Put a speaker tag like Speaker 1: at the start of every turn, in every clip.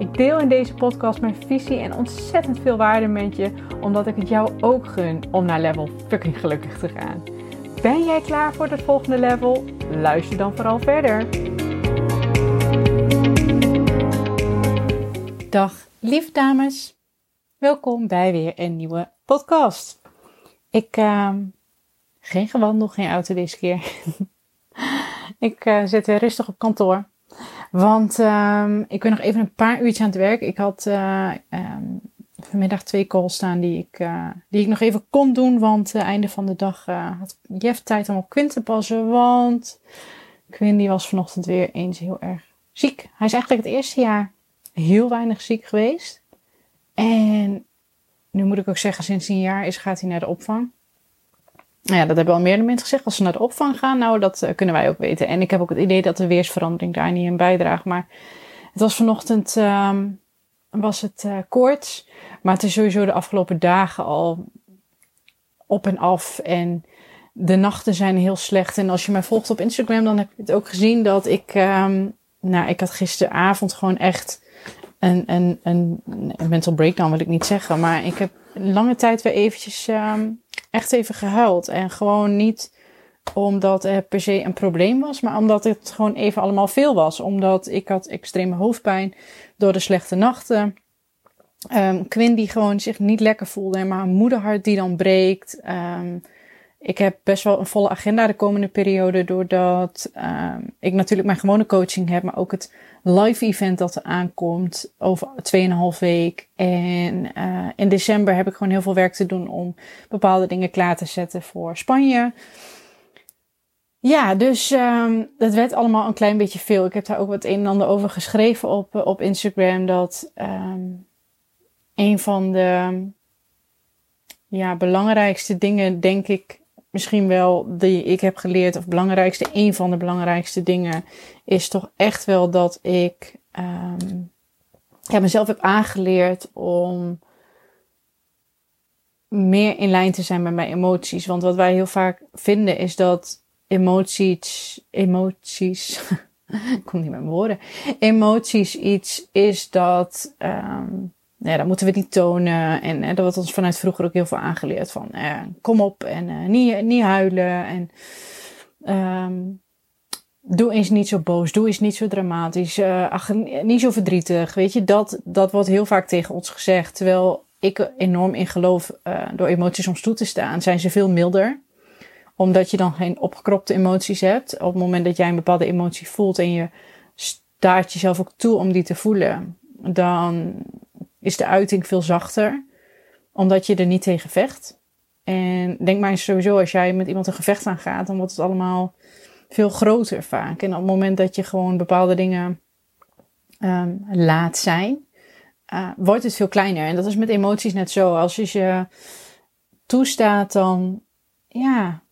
Speaker 1: Ik deel in deze podcast mijn visie en ontzettend veel waarde met je, omdat ik het jou ook gun om naar level fucking gelukkig te gaan. Ben jij klaar voor het volgende level? Luister dan vooral verder. Dag lief dames, welkom bij weer een nieuwe podcast. Ik, uh, geen gewandel, geen auto deze keer. ik uh, zit weer rustig op kantoor. Want um, ik ben nog even een paar uurtjes aan het werk. Ik had uh, um, vanmiddag twee calls staan die ik, uh, die ik nog even kon doen. Want uh, einde van de dag had Jeff tijd om op Quinn te passen. Want Quinn die was vanochtend weer eens heel erg ziek. Hij is eigenlijk het eerste jaar heel weinig ziek geweest. En nu moet ik ook zeggen, sinds een jaar is, gaat hij naar de opvang. Nou ja, dat hebben al meerdere mensen gezegd. Als ze naar de opvang gaan, nou, dat uh, kunnen wij ook weten. En ik heb ook het idee dat de weersverandering daar niet in bijdraagt. Maar het was vanochtend, um, was het uh, koorts. Maar het is sowieso de afgelopen dagen al op en af. En de nachten zijn heel slecht. En als je mij volgt op Instagram, dan heb je het ook gezien dat ik, um, nou, ik had gisteravond gewoon echt een, een, een, een mental breakdown, wil ik niet zeggen. Maar ik heb lange tijd weer eventjes um, echt even gehuild. En gewoon niet omdat er per se een probleem was, maar omdat het gewoon even allemaal veel was. Omdat ik had extreme hoofdpijn door de slechte nachten. Um, Quinn die gewoon zich niet lekker voelde, maar een moederhart die dan breekt. Um, ik heb best wel een volle agenda de komende periode, doordat um, ik natuurlijk mijn gewone coaching heb, maar ook het live event dat er aankomt over 2,5 week. En uh, in december heb ik gewoon heel veel werk te doen om bepaalde dingen klaar te zetten voor Spanje. Ja, dus um, dat werd allemaal een klein beetje veel. Ik heb daar ook wat een en ander over geschreven op, op Instagram. Dat um, een van de ja, belangrijkste dingen, denk ik, misschien wel die ik heb geleerd, of belangrijkste, een van de belangrijkste dingen, is toch echt wel dat ik um, ja, mezelf heb aangeleerd om meer in lijn te zijn met mijn emoties. Want wat wij heel vaak vinden is dat emoties, emoties, ik kom niet met mijn woorden, emoties iets is dat um, ja, dat moeten we niet tonen. En, en dat wordt ons vanuit vroeger ook heel veel aangeleerd van eh, kom op en uh, niet, niet huilen. En um, doe eens niet zo boos, doe eens niet zo dramatisch, uh, ach, niet zo verdrietig. Weet je, dat, dat wordt heel vaak tegen ons gezegd. Terwijl ik enorm in geloof, uh, door emoties soms toe te staan, zijn ze veel milder. Omdat je dan geen opgekropte emoties hebt. Op het moment dat jij een bepaalde emotie voelt en je staat jezelf ook toe om die te voelen, dan is de uiting veel zachter, omdat je er niet tegen vecht. En denk maar eens sowieso, als jij met iemand een gevecht aangaat, dan wordt het allemaal veel groter vaak. En op het moment dat je gewoon bepaalde dingen um, laat zijn, uh, wordt het veel kleiner. En dat is met emoties net zo. Als je je toestaat, dan ja,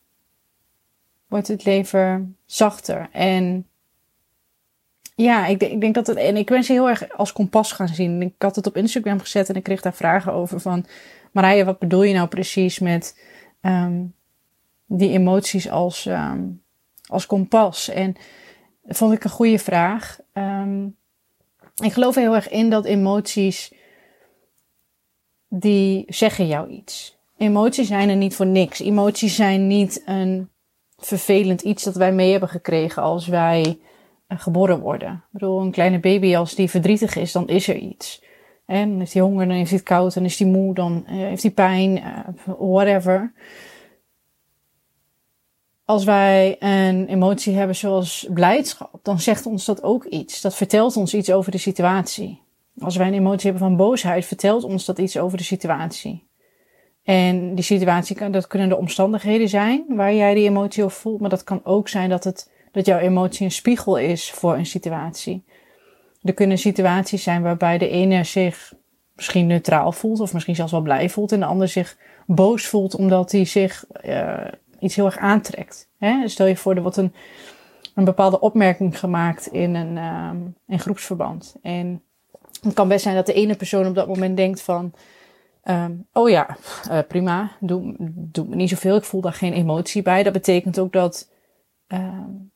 Speaker 1: wordt het leven zachter. En ja, ik, ik denk dat het. En ik ben ze heel erg als kompas gaan zien. Ik had het op Instagram gezet en ik kreeg daar vragen over van. Marije, wat bedoel je nou precies met um, die emoties als, um, als kompas? En dat vond ik een goede vraag. Um, ik geloof heel erg in dat emoties. die zeggen jou iets. Emoties zijn er niet voor niks. Emoties zijn niet een vervelend iets dat wij mee hebben gekregen als wij geboren worden. Ik bedoel, een kleine baby, als die verdrietig is, dan is er iets. En dan heeft hij honger, dan heeft hij het koud, dan is hij moe, dan heeft hij pijn, whatever. Als wij een emotie hebben zoals blijdschap, dan zegt ons dat ook iets. Dat vertelt ons iets over de situatie. Als wij een emotie hebben van boosheid, vertelt ons dat iets over de situatie. En die situatie, dat kunnen de omstandigheden zijn waar jij die emotie op voelt, maar dat kan ook zijn dat het dat jouw emotie een spiegel is voor een situatie. Er kunnen situaties zijn waarbij de ene zich misschien neutraal voelt of misschien zelfs wel blij voelt en de ander zich boos voelt omdat hij zich uh, iets heel erg aantrekt. Hè? Stel je voor, er wordt een, een bepaalde opmerking gemaakt in een um, in groepsverband. En het kan best zijn dat de ene persoon op dat moment denkt van... Um, oh ja, uh, prima, doe, doe me niet zoveel, ik voel daar geen emotie bij. Dat betekent ook dat... Um,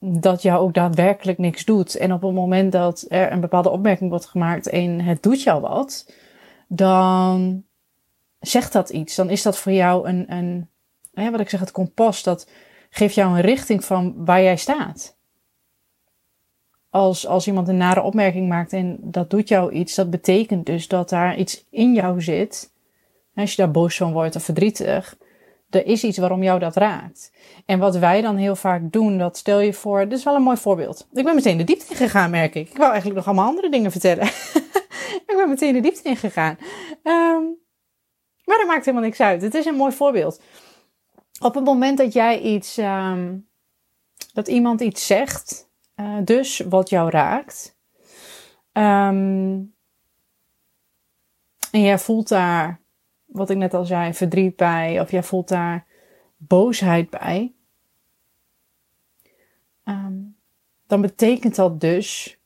Speaker 1: dat jou ook daadwerkelijk niks doet. En op het moment dat er een bepaalde opmerking wordt gemaakt en het doet jou wat, dan zegt dat iets. Dan is dat voor jou een, een hè, wat ik zeg, het kompas, dat geeft jou een richting van waar jij staat. Als, als iemand een nare opmerking maakt en dat doet jou iets, dat betekent dus dat daar iets in jou zit. Als je daar boos van wordt of verdrietig, er is iets waarom jou dat raakt. En wat wij dan heel vaak doen, dat stel je voor, dit is wel een mooi voorbeeld. Ik ben meteen de diepte in gegaan, merk ik. Ik wou eigenlijk nog allemaal andere dingen vertellen. ik ben meteen de diepte in gegaan. Um, maar dat maakt helemaal niks uit. Het is een mooi voorbeeld. Op het moment dat jij iets, um, dat iemand iets zegt, uh, dus wat jou raakt, um, en jij voelt daar wat ik net al zei, verdriet bij, of jij voelt daar boosheid bij, um, dan betekent dat dus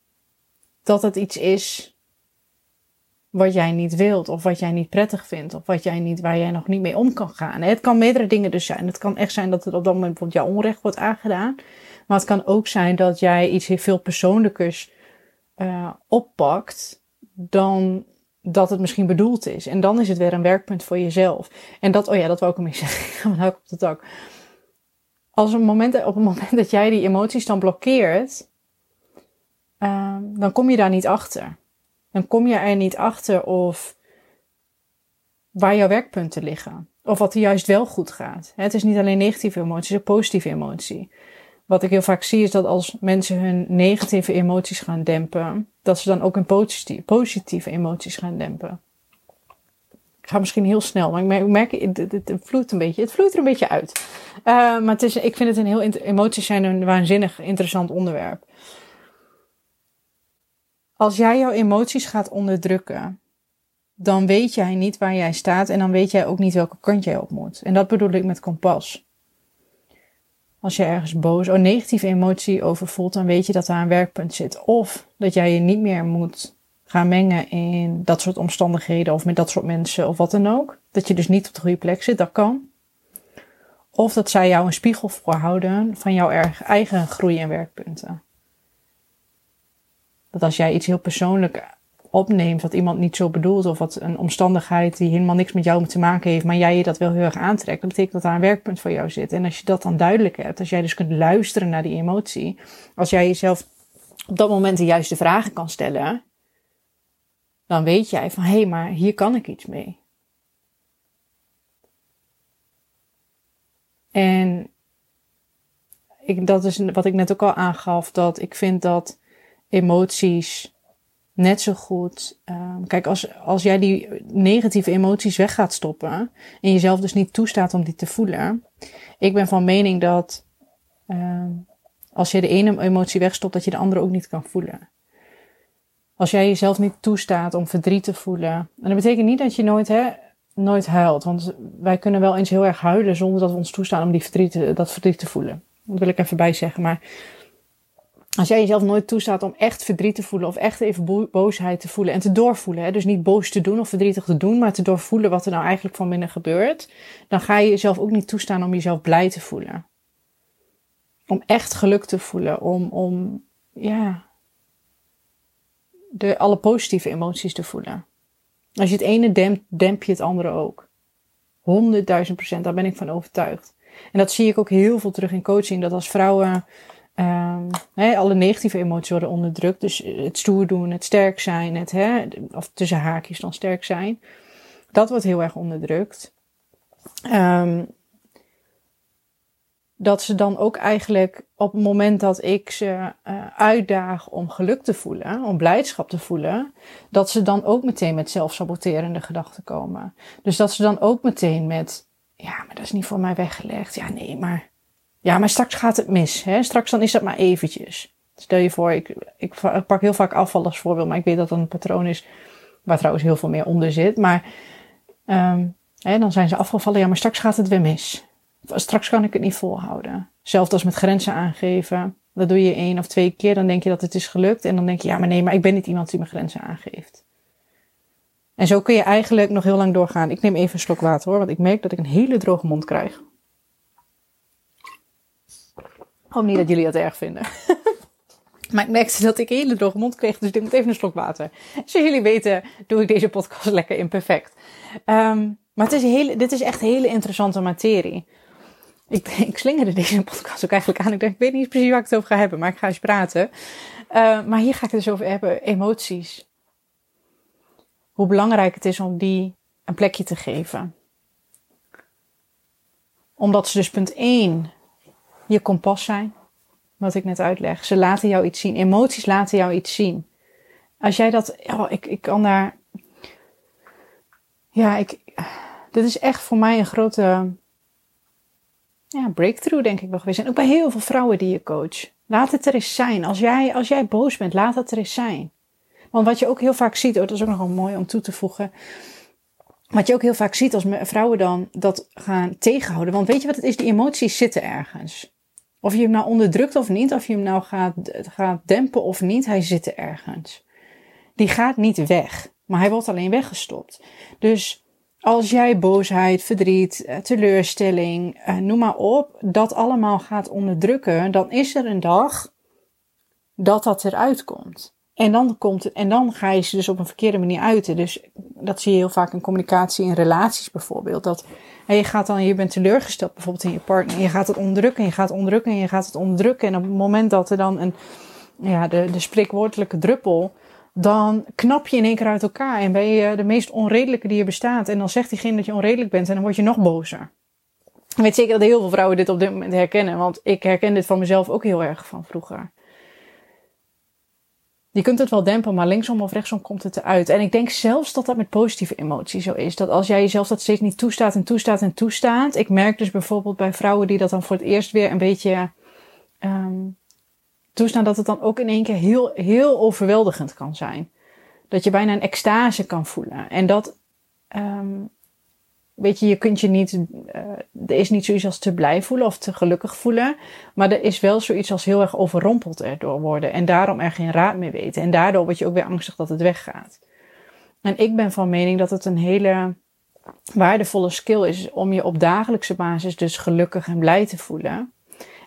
Speaker 1: dat het iets is wat jij niet wilt, of wat jij niet prettig vindt, of wat jij niet, waar jij nog niet mee om kan gaan. Het kan meerdere dingen dus zijn. Het kan echt zijn dat het op dat moment bijvoorbeeld jou onrecht wordt aangedaan. Maar het kan ook zijn dat jij iets veel persoonlijkers uh, oppakt dan dat het misschien bedoeld is. En dan is het weer een werkpunt voor jezelf. En dat, oh ja, dat wou ik ermee zeggen. Ik mijn op de tak. Als een moment, op het moment dat jij die emoties dan blokkeert, uh, dan kom je daar niet achter. Dan kom je er niet achter of waar jouw werkpunten liggen. Of wat er juist wel goed gaat. Het is niet alleen negatieve emotie, het is ook positieve emotie wat ik heel vaak zie is dat als mensen hun negatieve emoties gaan dempen, dat ze dan ook hun positieve emoties gaan dempen. Ik ga misschien heel snel, maar ik merk, het, het, vloeit een beetje. Het vloeit er een beetje uit. Uh, maar het is, ik vind het een heel, emoties zijn een waanzinnig interessant onderwerp. Als jij jouw emoties gaat onderdrukken, dan weet jij niet waar jij staat en dan weet jij ook niet welke kant jij op moet. En dat bedoel ik met kompas. Als je ergens boos of negatieve emotie over voelt, dan weet je dat daar een werkpunt zit. Of dat jij je niet meer moet gaan mengen in dat soort omstandigheden of met dat soort mensen of wat dan ook. Dat je dus niet op de goede plek zit, dat kan. Of dat zij jou een spiegel voorhouden van jouw eigen groei en werkpunten. Dat als jij iets heel persoonlijk opneemt wat iemand niet zo bedoelt of wat een omstandigheid die helemaal niks met jou te maken heeft, maar jij je dat wel heel erg aantrekt, dat betekent dat daar een werkpunt voor jou zit. En als je dat dan duidelijk hebt, als jij dus kunt luisteren naar die emotie, als jij jezelf op dat moment de juiste vragen kan stellen, dan weet jij van hé, hey, maar hier kan ik iets mee. En ik, dat is wat ik net ook al aangaf, dat ik vind dat emoties net zo goed. Um, kijk, als, als jij die negatieve emoties weg gaat stoppen en jezelf dus niet toestaat om die te voelen. Ik ben van mening dat um, als je de ene emotie wegstopt, dat je de andere ook niet kan voelen. Als jij jezelf niet toestaat om verdriet te voelen. En dat betekent niet dat je nooit, hè, nooit huilt. Want wij kunnen wel eens heel erg huilen zonder dat we ons toestaan om die verdriet, dat verdriet te voelen. Dat wil ik even bij zeggen. Maar als jij jezelf nooit toestaat om echt verdriet te voelen of echt even boosheid te voelen en te doorvoelen, hè, dus niet boos te doen of verdrietig te doen, maar te doorvoelen wat er nou eigenlijk van binnen gebeurt, dan ga je jezelf ook niet toestaan om jezelf blij te voelen. Om echt geluk te voelen, om, om ja, de, alle positieve emoties te voelen. Als je het ene dempt, demp je het andere ook. Honderdduizend procent, daar ben ik van overtuigd. En dat zie ik ook heel veel terug in coaching, dat als vrouwen Um, alle negatieve emoties worden onderdrukt. Dus het stoer doen, het sterk zijn, het, hè, of tussen haakjes dan sterk zijn. Dat wordt heel erg onderdrukt. Um, dat ze dan ook eigenlijk op het moment dat ik ze uh, uitdaag om geluk te voelen, om blijdschap te voelen, dat ze dan ook meteen met zelfsaboterende gedachten komen. Dus dat ze dan ook meteen met, ja, maar dat is niet voor mij weggelegd. Ja, nee, maar ja, maar straks gaat het mis. Hè? Straks dan is dat maar eventjes. Stel je voor, ik, ik pak heel vaak afval als voorbeeld, maar ik weet dat dat een patroon is waar trouwens heel veel meer onder zit. Maar um, En dan zijn ze afgevallen, ja, maar straks gaat het weer mis. Straks kan ik het niet volhouden. Zelfs als met grenzen aangeven. Dat doe je één of twee keer, dan denk je dat het is gelukt. En dan denk je, ja, maar nee, maar ik ben niet iemand die mijn grenzen aangeeft. En zo kun je eigenlijk nog heel lang doorgaan. Ik neem even een slok water hoor, want ik merk dat ik een hele droge mond krijg. Hoop niet dat jullie dat erg vinden. maar ik merkte dat ik een hele droge mond kreeg, dus ik moet even een slok water. Zoals jullie weten, doe ik deze podcast lekker imperfect. Um, maar het hele, dit is echt hele interessante materie. Ik, ik slingerde deze podcast ook eigenlijk aan. Ik dacht, ik weet niet precies waar ik het over ga hebben, maar ik ga eens praten. Uh, maar hier ga ik het dus over hebben, emoties. Hoe belangrijk het is om die een plekje te geven. Omdat ze dus punt 1 je kompas zijn. Wat ik net uitleg. Ze laten jou iets zien. Emoties laten jou iets zien. Als jij dat, oh, ik, ik kan daar, ja, ik, dit is echt voor mij een grote ja, breakthrough, denk ik wel geweest. En ook bij heel veel vrouwen die je coach. Laat het er eens zijn. Als jij, als jij boos bent, laat het er eens zijn. Want wat je ook heel vaak ziet, oh, dat is ook nog wel mooi om toe te voegen. Wat je ook heel vaak ziet als vrouwen dan dat gaan tegenhouden. Want weet je wat het is? Die emoties zitten ergens. Of je hem nou onderdrukt of niet, of je hem nou gaat, gaat dempen of niet, hij zit ergens. Die gaat niet weg, maar hij wordt alleen weggestopt. Dus als jij boosheid, verdriet, eh, teleurstelling, eh, noem maar op, dat allemaal gaat onderdrukken, dan is er een dag dat dat eruit komt. En dan, komt en dan ga je ze dus op een verkeerde manier uiten. Dus dat zie je heel vaak in communicatie in relaties bijvoorbeeld. Dat en je gaat dan, je bent teleurgesteld bijvoorbeeld in je partner. Je gaat het onderdrukken en je gaat het onderdrukken en je gaat het onderdrukken. En op het moment dat er dan een, ja, de, de spreekwoordelijke druppel dan knap je in één keer uit elkaar en ben je de meest onredelijke die er bestaat. En dan zegt diegene dat je onredelijk bent en dan word je nog bozer. Ik weet zeker dat heel veel vrouwen dit op dit moment herkennen, want ik herken dit van mezelf ook heel erg van vroeger. Je kunt het wel dempen, maar linksom of rechtsom komt het eruit. En ik denk zelfs dat dat met positieve emoties zo is. Dat als jij jezelf dat steeds niet toestaat en toestaat en toestaat. Ik merk dus bijvoorbeeld bij vrouwen die dat dan voor het eerst weer een beetje um, toestaan dat het dan ook in één keer heel, heel overweldigend kan zijn. Dat je bijna een extase kan voelen. En dat, um, weet je, je kunt je niet, uh, er is niet zoiets als te blij voelen of te gelukkig voelen. Maar er is wel zoiets als heel erg overrompeld erdoor worden. En daarom er geen raad meer weten. En daardoor word je ook weer angstig dat het weggaat. En ik ben van mening dat het een hele waardevolle skill is om je op dagelijkse basis dus gelukkig en blij te voelen.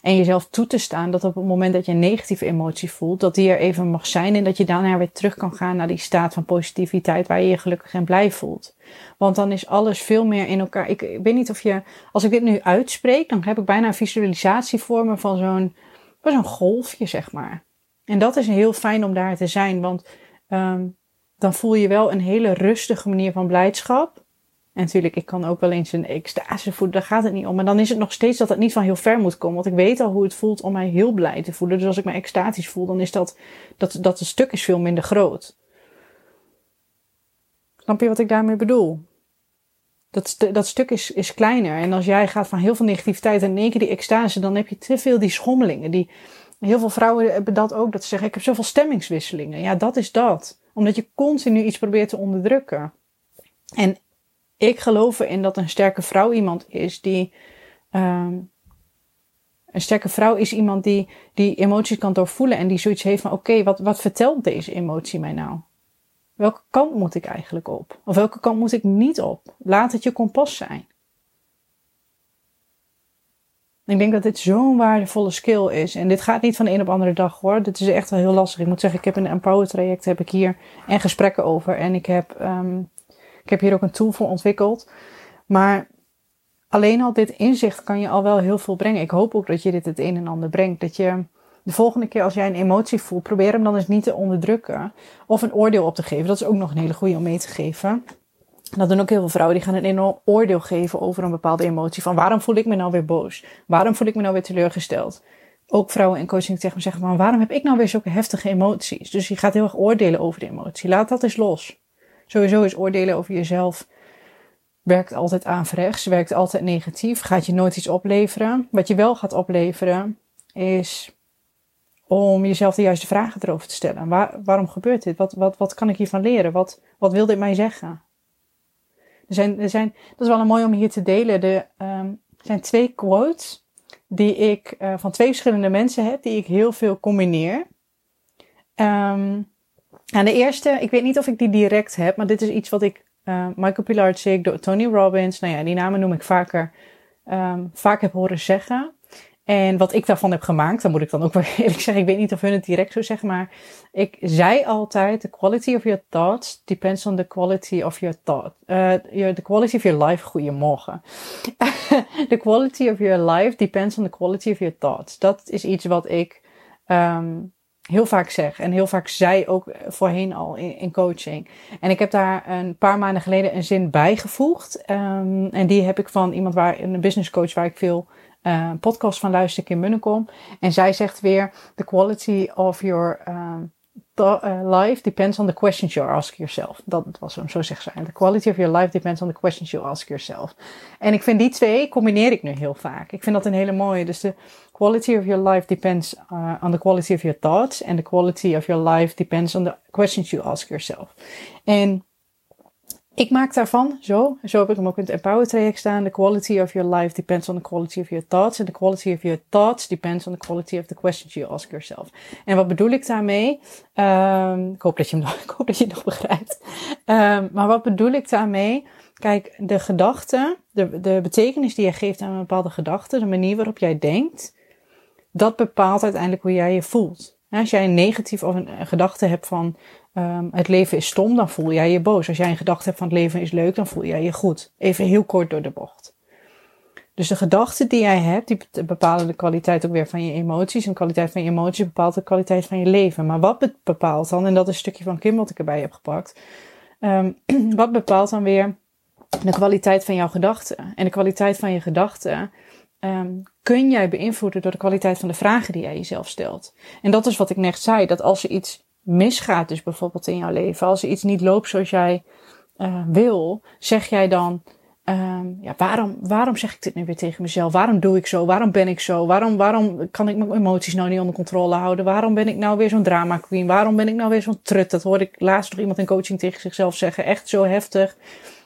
Speaker 1: En jezelf toe te staan dat op het moment dat je een negatieve emotie voelt, dat die er even mag zijn en dat je daarna weer terug kan gaan naar die staat van positiviteit waar je je gelukkig en blij voelt. Want dan is alles veel meer in elkaar. Ik, ik weet niet of je, als ik dit nu uitspreek, dan heb ik bijna een visualisatie voor me van zo'n, zo'n golfje, zeg maar. En dat is heel fijn om daar te zijn, want um, dan voel je wel een hele rustige manier van blijdschap. En natuurlijk, ik kan ook wel eens een extase voelen, daar gaat het niet om. Maar dan is het nog steeds dat het niet van heel ver moet komen. Want ik weet al hoe het voelt om mij heel blij te voelen. Dus als ik me extatisch voel, dan is dat, dat, dat stuk is veel minder groot. Snap je wat ik daarmee bedoel? Dat, dat stuk is, is kleiner. En als jij gaat van heel veel negativiteit en één keer die extase, dan heb je te veel die schommelingen. Die, heel veel vrouwen hebben dat ook, dat ze zeggen, ik heb zoveel stemmingswisselingen. Ja, dat is dat. Omdat je continu iets probeert te onderdrukken. En ik geloof erin dat een sterke vrouw iemand is die. Um, een sterke vrouw is iemand die die emoties kan doorvoelen en die zoiets heeft van: oké, wat, wat vertelt deze emotie mij nou? Welke kant moet ik eigenlijk op? Of welke kant moet ik niet op? Laat het je kompas zijn. Ik denk dat dit zo'n waardevolle skill is. En dit gaat niet van de een op de andere dag hoor. Dit is echt wel heel lastig. Ik moet zeggen, ik heb een Empower traject heb ik hier en gesprekken over. En ik heb um, ik heb hier ook een tool voor ontwikkeld. Maar alleen al dit inzicht kan je al wel heel veel brengen. Ik hoop ook dat je dit het een en ander brengt. Dat je de volgende keer als jij een emotie voelt, probeer hem dan eens niet te onderdrukken. Of een oordeel op te geven. Dat is ook nog een hele goede om mee te geven. Dat doen ook heel veel vrouwen. Die gaan een enorm oordeel geven over een bepaalde emotie. Van waarom voel ik me nou weer boos? Waarom voel ik me nou weer teleurgesteld? Ook vrouwen in coaching tegen me zeggen van waarom heb ik nou weer zulke heftige emoties? Dus je gaat heel erg oordelen over de emotie. Laat dat eens los. Sowieso is oordelen over jezelf werkt altijd averechts, werkt altijd negatief, gaat je nooit iets opleveren. Wat je wel gaat opleveren is om jezelf de juiste vragen erover te stellen. Waar, waarom gebeurt dit? Wat, wat, wat kan ik hiervan leren? Wat, wat wil dit mij zeggen? Er zijn, er zijn, dat is wel een mooi om hier te delen. Er um, zijn twee quotes die ik uh, van twee verschillende mensen heb, die ik heel veel combineer. Um, en de eerste, ik weet niet of ik die direct heb, maar dit is iets wat ik uh, Michael Pilarczyk, Tony Robbins, nou ja, die namen noem ik vaker, um, vaak heb horen zeggen. En wat ik daarvan heb gemaakt, dan moet ik dan ook wel eerlijk zeggen, ik weet niet of hun het direct zo zeggen, maar ik zei altijd, the quality of your thoughts depends on the quality of your thought. Uh, your, the quality of your life, goeiemorgen. the quality of your life depends on the quality of your thoughts. Dat is iets wat ik um, heel vaak zeg en heel vaak zei ook voorheen al in, in, coaching. En ik heb daar een paar maanden geleden een zin bijgevoegd. Um, en die heb ik van iemand waar, een business coach waar ik veel uh, podcast van luister, Kim Munnekom. En zij zegt weer, the quality of your um, life depends on the questions you ask yourself. Dat was hem, zo zegt zij. The quality of your life depends on the questions you ask yourself. En ik vind die twee combineer ik nu heel vaak. Ik vind dat een hele mooie. Dus de quality of your life depends uh, on the quality of your thoughts. And the quality of your life depends on the questions you ask yourself. En ik maak daarvan, zo, zo heb ik hem ook in het Empower traject staan. The quality of your life depends on the quality of your thoughts. And the quality of your thoughts depends on the quality of the questions you ask yourself. En wat bedoel ik daarmee? Um, ik, hoop dat je hem nog, ik hoop dat je het nog begrijpt. Um, maar wat bedoel ik daarmee? Kijk, de gedachte, de, de betekenis die je geeft aan een bepaalde gedachte, de manier waarop jij denkt, dat bepaalt uiteindelijk hoe jij je voelt. Als jij een negatief of een gedachte hebt van um, het leven is stom, dan voel jij je boos. Als jij een gedachte hebt van het leven is leuk, dan voel jij je goed. Even heel kort door de bocht. Dus de gedachten die jij hebt, die bepalen de kwaliteit ook weer van je emoties. En de kwaliteit van je emoties bepaalt de kwaliteit van je leven. Maar wat bepaalt dan, en dat is een stukje van Kim wat ik erbij heb gepakt. Um, wat bepaalt dan weer de kwaliteit van jouw gedachten? En de kwaliteit van je gedachten um, kun jij beïnvloeden door de kwaliteit van de vragen die jij jezelf stelt. En dat is wat ik net zei, dat als er iets misgaat, dus bijvoorbeeld in jouw leven, als iets niet loopt zoals jij uh, wil, zeg jij dan, um, ja, waarom, waarom zeg ik dit nu weer tegen mezelf? Waarom doe ik zo? Waarom ben ik zo? Waarom, waarom kan ik mijn emoties nou niet onder controle houden? Waarom ben ik nou weer zo'n drama queen? Waarom ben ik nou weer zo'n trut? Dat hoorde ik laatst nog iemand in coaching tegen zichzelf zeggen. Echt zo heftig.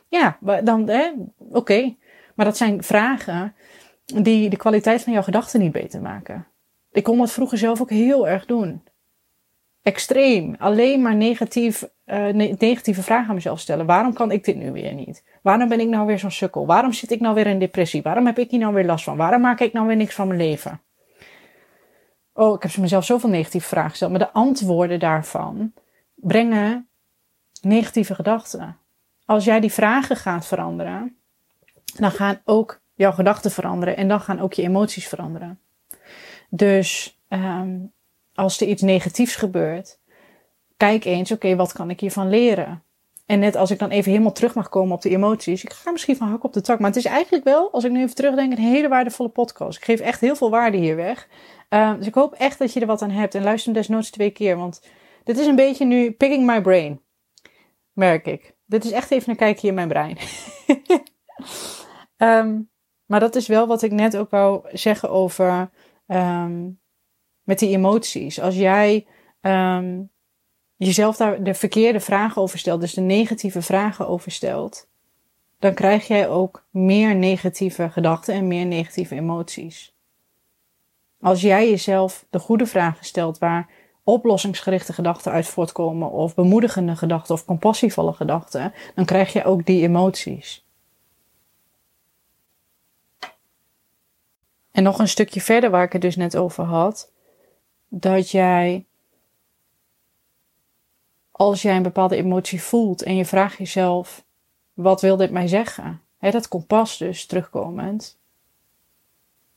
Speaker 1: Ja, dan, hè, oké. Maar dat zijn vragen die de kwaliteit van jouw gedachten niet beter maken. Ik kon dat vroeger zelf ook heel erg doen. Extreem. Alleen maar negatief, uh, negatieve vragen aan mezelf stellen. Waarom kan ik dit nu weer niet? Waarom ben ik nou weer zo'n sukkel? Waarom zit ik nou weer in depressie? Waarom heb ik hier nou weer last van? Waarom maak ik nou weer niks van mijn leven? Oh, ik heb mezelf zoveel negatieve vragen gesteld. Maar de antwoorden daarvan brengen negatieve gedachten. Als jij die vragen gaat veranderen, dan gaan ook jouw gedachten veranderen en dan gaan ook je emoties veranderen. Dus um, als er iets negatiefs gebeurt, kijk eens, oké, wat kan ik hiervan leren? En net als ik dan even helemaal terug mag komen op de emoties, ik ga misschien van hak op de tak, maar het is eigenlijk wel, als ik nu even terugdenk, een hele waardevolle podcast. Ik geef echt heel veel waarde hier weg. Um, dus ik hoop echt dat je er wat aan hebt en luister hem desnoods twee keer, want dit is een beetje nu picking my brain, merk ik. Dit is echt even een kijkje in mijn brein. um, Maar dat is wel wat ik net ook wou zeggen over um, met die emoties. Als jij um, jezelf daar de verkeerde vragen over stelt, dus de negatieve vragen over stelt, dan krijg jij ook meer negatieve gedachten en meer negatieve emoties. Als jij jezelf de goede vragen stelt waar oplossingsgerichte gedachten uit voortkomen, of bemoedigende gedachten of compassievolle gedachten, dan krijg je ook die emoties. En nog een stukje verder waar ik het dus net over had. Dat jij, als jij een bepaalde emotie voelt en je vraagt jezelf, wat wil dit mij zeggen? He, dat kompas dus terugkomend.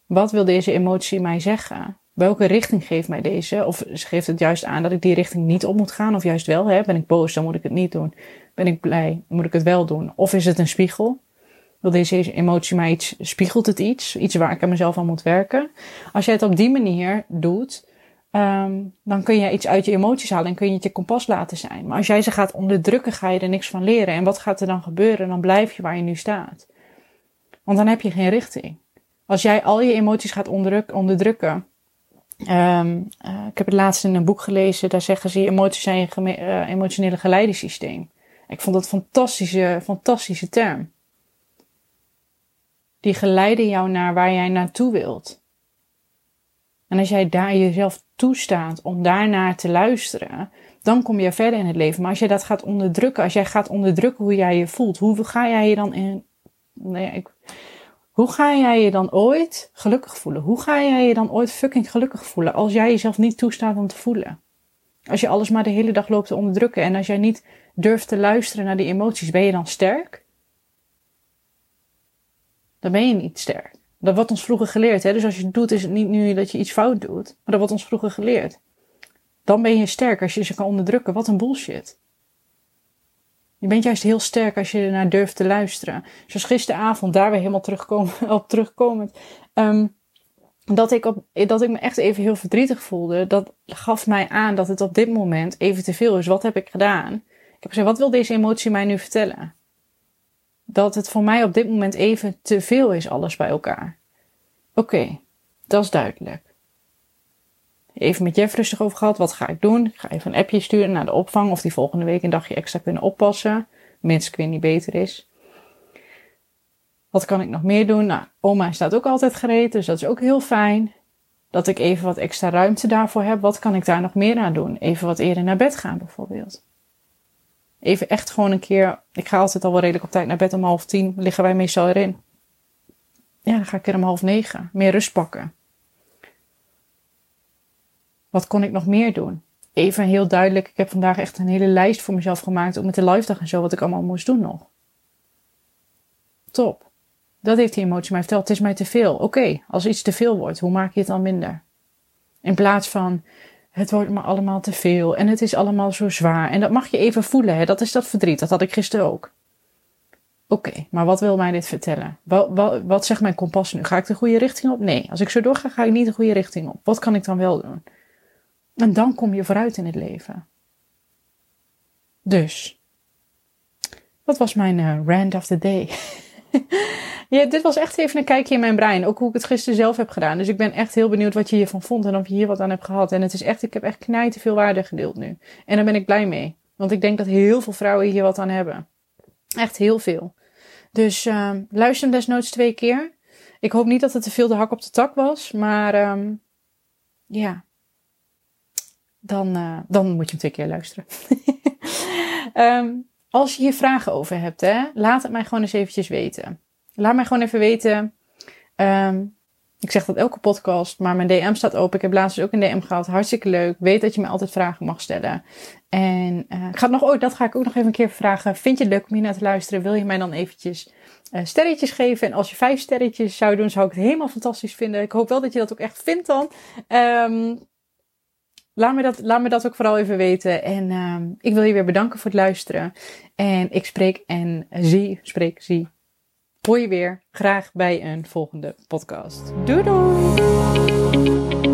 Speaker 1: Wat wil deze emotie mij zeggen? Welke richting geeft mij deze? Of geeft het juist aan dat ik die richting niet op moet gaan? Of juist wel? Hè? Ben ik boos, dan moet ik het niet doen. Ben ik blij, moet ik het wel doen. Of is het een spiegel? Wil deze emotie mij iets, spiegelt het iets? Iets waar ik aan mezelf aan moet werken? Als jij het op die manier doet, um, dan kun je iets uit je emoties halen en kun je het je kompas laten zijn. Maar als jij ze gaat onderdrukken, ga je er niks van leren. En wat gaat er dan gebeuren? Dan blijf je waar je nu staat. Want dan heb je geen richting. Als jij al je emoties gaat onderdrukken. Um, uh, ik heb het laatst in een boek gelezen, daar zeggen ze: emoties zijn je uh, emotionele geleidensysteem. Ik vond dat een fantastische, fantastische term. die geleiden jou naar waar jij naartoe wilt. En als jij daar jezelf toestaat om daarnaar te luisteren, dan kom je verder in het leven. Maar als je dat gaat onderdrukken, als jij gaat onderdrukken hoe jij je voelt, hoe ga jij je dan in. Ik, hoe ga jij je dan ooit gelukkig voelen? Hoe ga jij je dan ooit fucking gelukkig voelen als jij jezelf niet toestaat om te voelen? Als je alles maar de hele dag loopt te onderdrukken en als jij niet durft te luisteren naar die emoties, ben je dan sterk? Dan ben je niet sterk. Dat wordt ons vroeger geleerd. Hè? Dus als je het doet, is het niet nu dat je iets fout doet. Maar dat wordt ons vroeger geleerd. Dan ben je sterk als je ze kan onderdrukken. Wat een bullshit. Je bent juist heel sterk als je ernaar durft te luisteren. Zoals gisteravond, daar weer helemaal terugkomen, op terugkomend. Um, dat, ik op, dat ik me echt even heel verdrietig voelde. Dat gaf mij aan dat het op dit moment even te veel is. Wat heb ik gedaan? Ik heb gezegd, wat wil deze emotie mij nu vertellen? Dat het voor mij op dit moment even te veel is, alles bij elkaar. Oké, dat is duidelijk even met Jeff rustig over gehad. Wat ga ik doen? Ik ga even een appje sturen naar de opvang of die volgende week een dagje extra kunnen oppassen. Mits ik weer niet beter is. Wat kan ik nog meer doen? Nou, oma staat ook altijd gereed, dus dat is ook heel fijn. Dat ik even wat extra ruimte daarvoor heb. Wat kan ik daar nog meer aan doen? Even wat eerder naar bed gaan bijvoorbeeld. Even echt gewoon een keer. Ik ga altijd al wel redelijk op tijd naar bed om half tien. Liggen wij meestal erin. Ja, dan ga ik er om half negen. Meer rust pakken. Wat kon ik nog meer doen? Even heel duidelijk, ik heb vandaag echt een hele lijst voor mezelf gemaakt, ook met de live dag en zo, wat ik allemaal moest doen nog. Top. Dat heeft die emotie mij verteld. Het is mij te veel. Oké, als iets te veel wordt, hoe maak je het dan minder? In plaats van, het wordt me allemaal te veel en het is allemaal zo zwaar. En dat mag je even voelen, hè? dat is dat verdriet. Dat had ik gisteren ook. Oké, maar wat wil mij dit vertellen? Wat, wat, wat zegt mijn kompas nu? Ga ik de goede richting op? Nee, als ik zo doorga, ga ik niet de goede richting op. Wat kan ik dan wel doen? En dan kom je vooruit in het leven. Dus, wat was mijn uh, rant of the day? ja, dit was echt even een kijkje in mijn brein. Ook hoe ik het gisteren zelf heb gedaan. Dus ik ben echt heel benieuwd wat je hiervan vond en of je hier wat aan hebt gehad. En het is echt, ik heb echt knijten veel waarde gedeeld nu. En daar ben ik blij mee. Want ik denk dat heel veel vrouwen hier wat aan hebben. Echt heel veel. Dus uh, luister hem desnoods twee keer. Ik hoop niet dat het te veel de hak op de tak was. Maar um, ja, dan, uh, dan moet je hem twee keer luisteren. um, als je hier vragen over hebt, hè, laat het mij gewoon eens eventjes weten. Laat mij gewoon even weten. Um, ik zeg dat elke podcast, maar mijn DM staat open. Ik heb laatst dus ook een DM gehad. Hartstikke leuk. Weet dat je me altijd vragen mag stellen. En uh, ik ga nog, oh, dat ga ik ook nog even een keer vragen. Vind je het leuk om hier naar te luisteren? Wil je mij dan eventjes uh, sterretjes geven? En als je vijf sterretjes zou doen, zou ik het helemaal fantastisch vinden. Ik hoop wel dat je dat ook echt vindt dan. Um, Laat me, dat, laat me dat ook vooral even weten. En uh, ik wil je weer bedanken voor het luisteren. En ik spreek en zie, spreek, zie. Hoor je weer graag bij een volgende podcast. Doei doei!